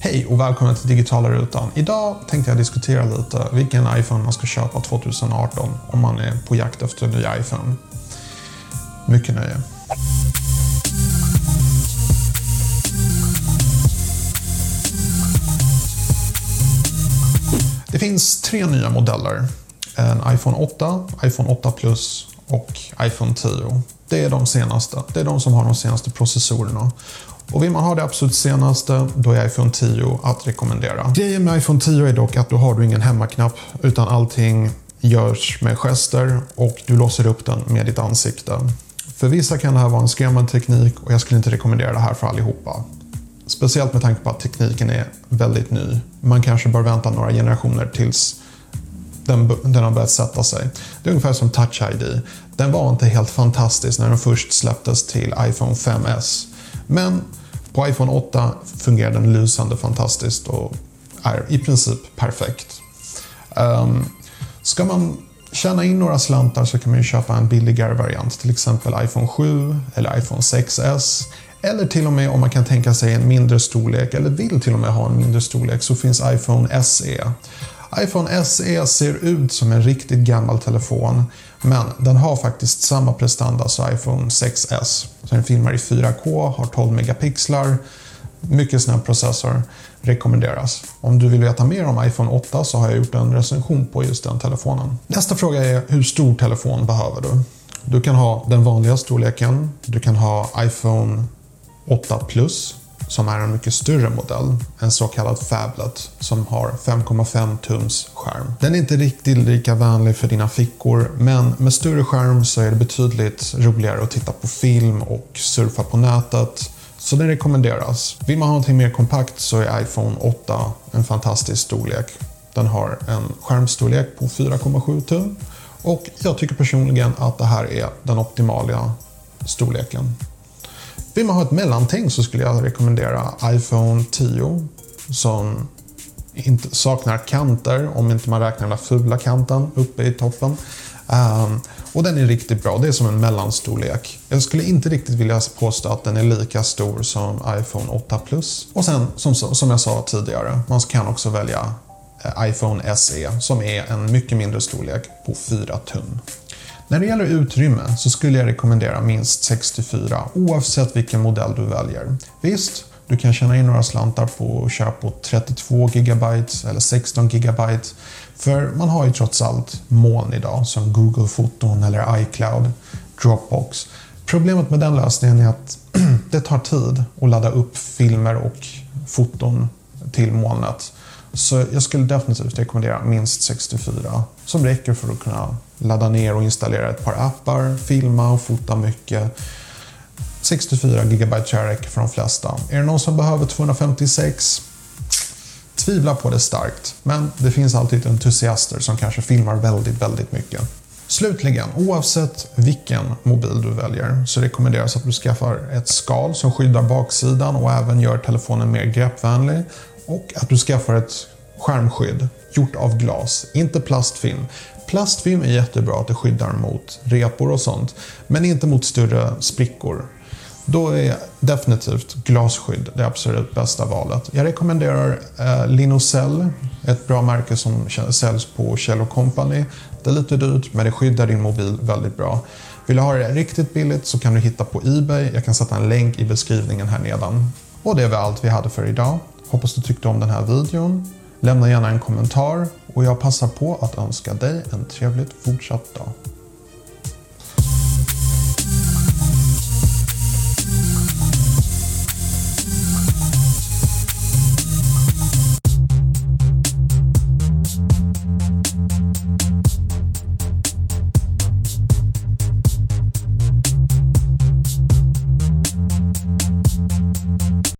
Hej och välkommen till Digitala Rutan. Idag tänkte jag diskutera lite vilken iPhone man ska köpa 2018 om man är på jakt efter en ny iPhone. Mycket nöje. Det finns tre nya modeller. En iPhone 8, iPhone 8 Plus och iPhone 10. Det är de senaste. Det är de som har de senaste processorerna. Och vill man ha det absolut senaste, då är iPhone 10 att rekommendera. Grejen med iPhone 10 är dock att då har du ingen hemmaknapp, utan allting görs med gester och du låser upp den med ditt ansikte. För vissa kan det här vara en skrämmande teknik och jag skulle inte rekommendera det här för allihopa. Speciellt med tanke på att tekniken är väldigt ny. Man kanske bör vänta några generationer tills den, den har börjat sätta sig. Det är ungefär som Touch ID. Den var inte helt fantastisk när den först släpptes till iPhone 5S. Men på iPhone 8 fungerar den lysande fantastiskt och är i princip perfekt. Um, ska man tjäna in några slantar så kan man ju köpa en billigare variant, till exempel iPhone 7 eller iPhone 6S. Eller till och med om man kan tänka sig en mindre storlek, eller vill till och med ha en mindre storlek, så finns iPhone SE iPhone SE ser ut som en riktigt gammal telefon men den har faktiskt samma prestanda som iPhone 6S. Så den filmar i 4K, har 12 megapixlar, mycket snabb processor. Rekommenderas. Om du vill veta mer om iPhone 8 så har jag gjort en recension på just den telefonen. Nästa fråga är hur stor telefon behöver du? Du kan ha den vanliga storleken. Du kan ha iPhone 8 Plus som är en mycket större modell, en så kallad Fablet som har 5,5 tums skärm. Den är inte riktigt lika vänlig för dina fickor, men med större skärm så är det betydligt roligare att titta på film och surfa på nätet. Så den rekommenderas. Vill man ha någonting mer kompakt så är iPhone 8 en fantastisk storlek. Den har en skärmstorlek på 4,7 tum och jag tycker personligen att det här är den optimala storleken. Vill man ha ett mellanting så skulle jag rekommendera iPhone 10 som inte saknar kanter, om inte man räknar den där fula kanten uppe i toppen. Um, och den är riktigt bra, det är som en mellanstorlek. Jag skulle inte riktigt vilja påstå att den är lika stor som iPhone 8 Plus. Och sen, som, som jag sa tidigare, man kan också välja eh, iPhone SE som är en mycket mindre storlek på 4 tum. När det gäller utrymme så skulle jag rekommendera minst 64 oavsett vilken modell du väljer. Visst, du kan tjäna in några slantar på att köpa på 32 GB eller 16 GB. För man har ju trots allt moln idag som Google Foton eller iCloud, Dropbox. Problemet med den lösningen är att det tar tid att ladda upp filmer och foton till molnet. Så jag skulle definitivt rekommendera minst 64 som räcker för att kunna ladda ner och installera ett par appar, filma och fota mycket. 64 GB räcker för de flesta. Är det någon som behöver 256? Tvivlar på det starkt, men det finns alltid entusiaster som kanske filmar väldigt, väldigt mycket. Slutligen, oavsett vilken mobil du väljer så rekommenderas att du skaffar ett skal som skyddar baksidan och även gör telefonen mer greppvänlig och att du skaffar ett skärmskydd gjort av glas, inte plastfilm. Plastfilm är jättebra att det skyddar mot repor och sånt, men inte mot större sprickor. Då är definitivt glasskydd det absolut bästa valet. Jag rekommenderar eh, Linocell, ett bra märke som säljs på Kjell Company. Det är lite dyrt, men det skyddar din mobil väldigt bra. Vill du ha det riktigt billigt så kan du hitta på Ebay. Jag kan sätta en länk i beskrivningen här nedan. Och det var allt vi hade för idag. Hoppas du tyckte om den här videon. Lämna gärna en kommentar och jag passar på att önska dig en trevligt fortsatt dag.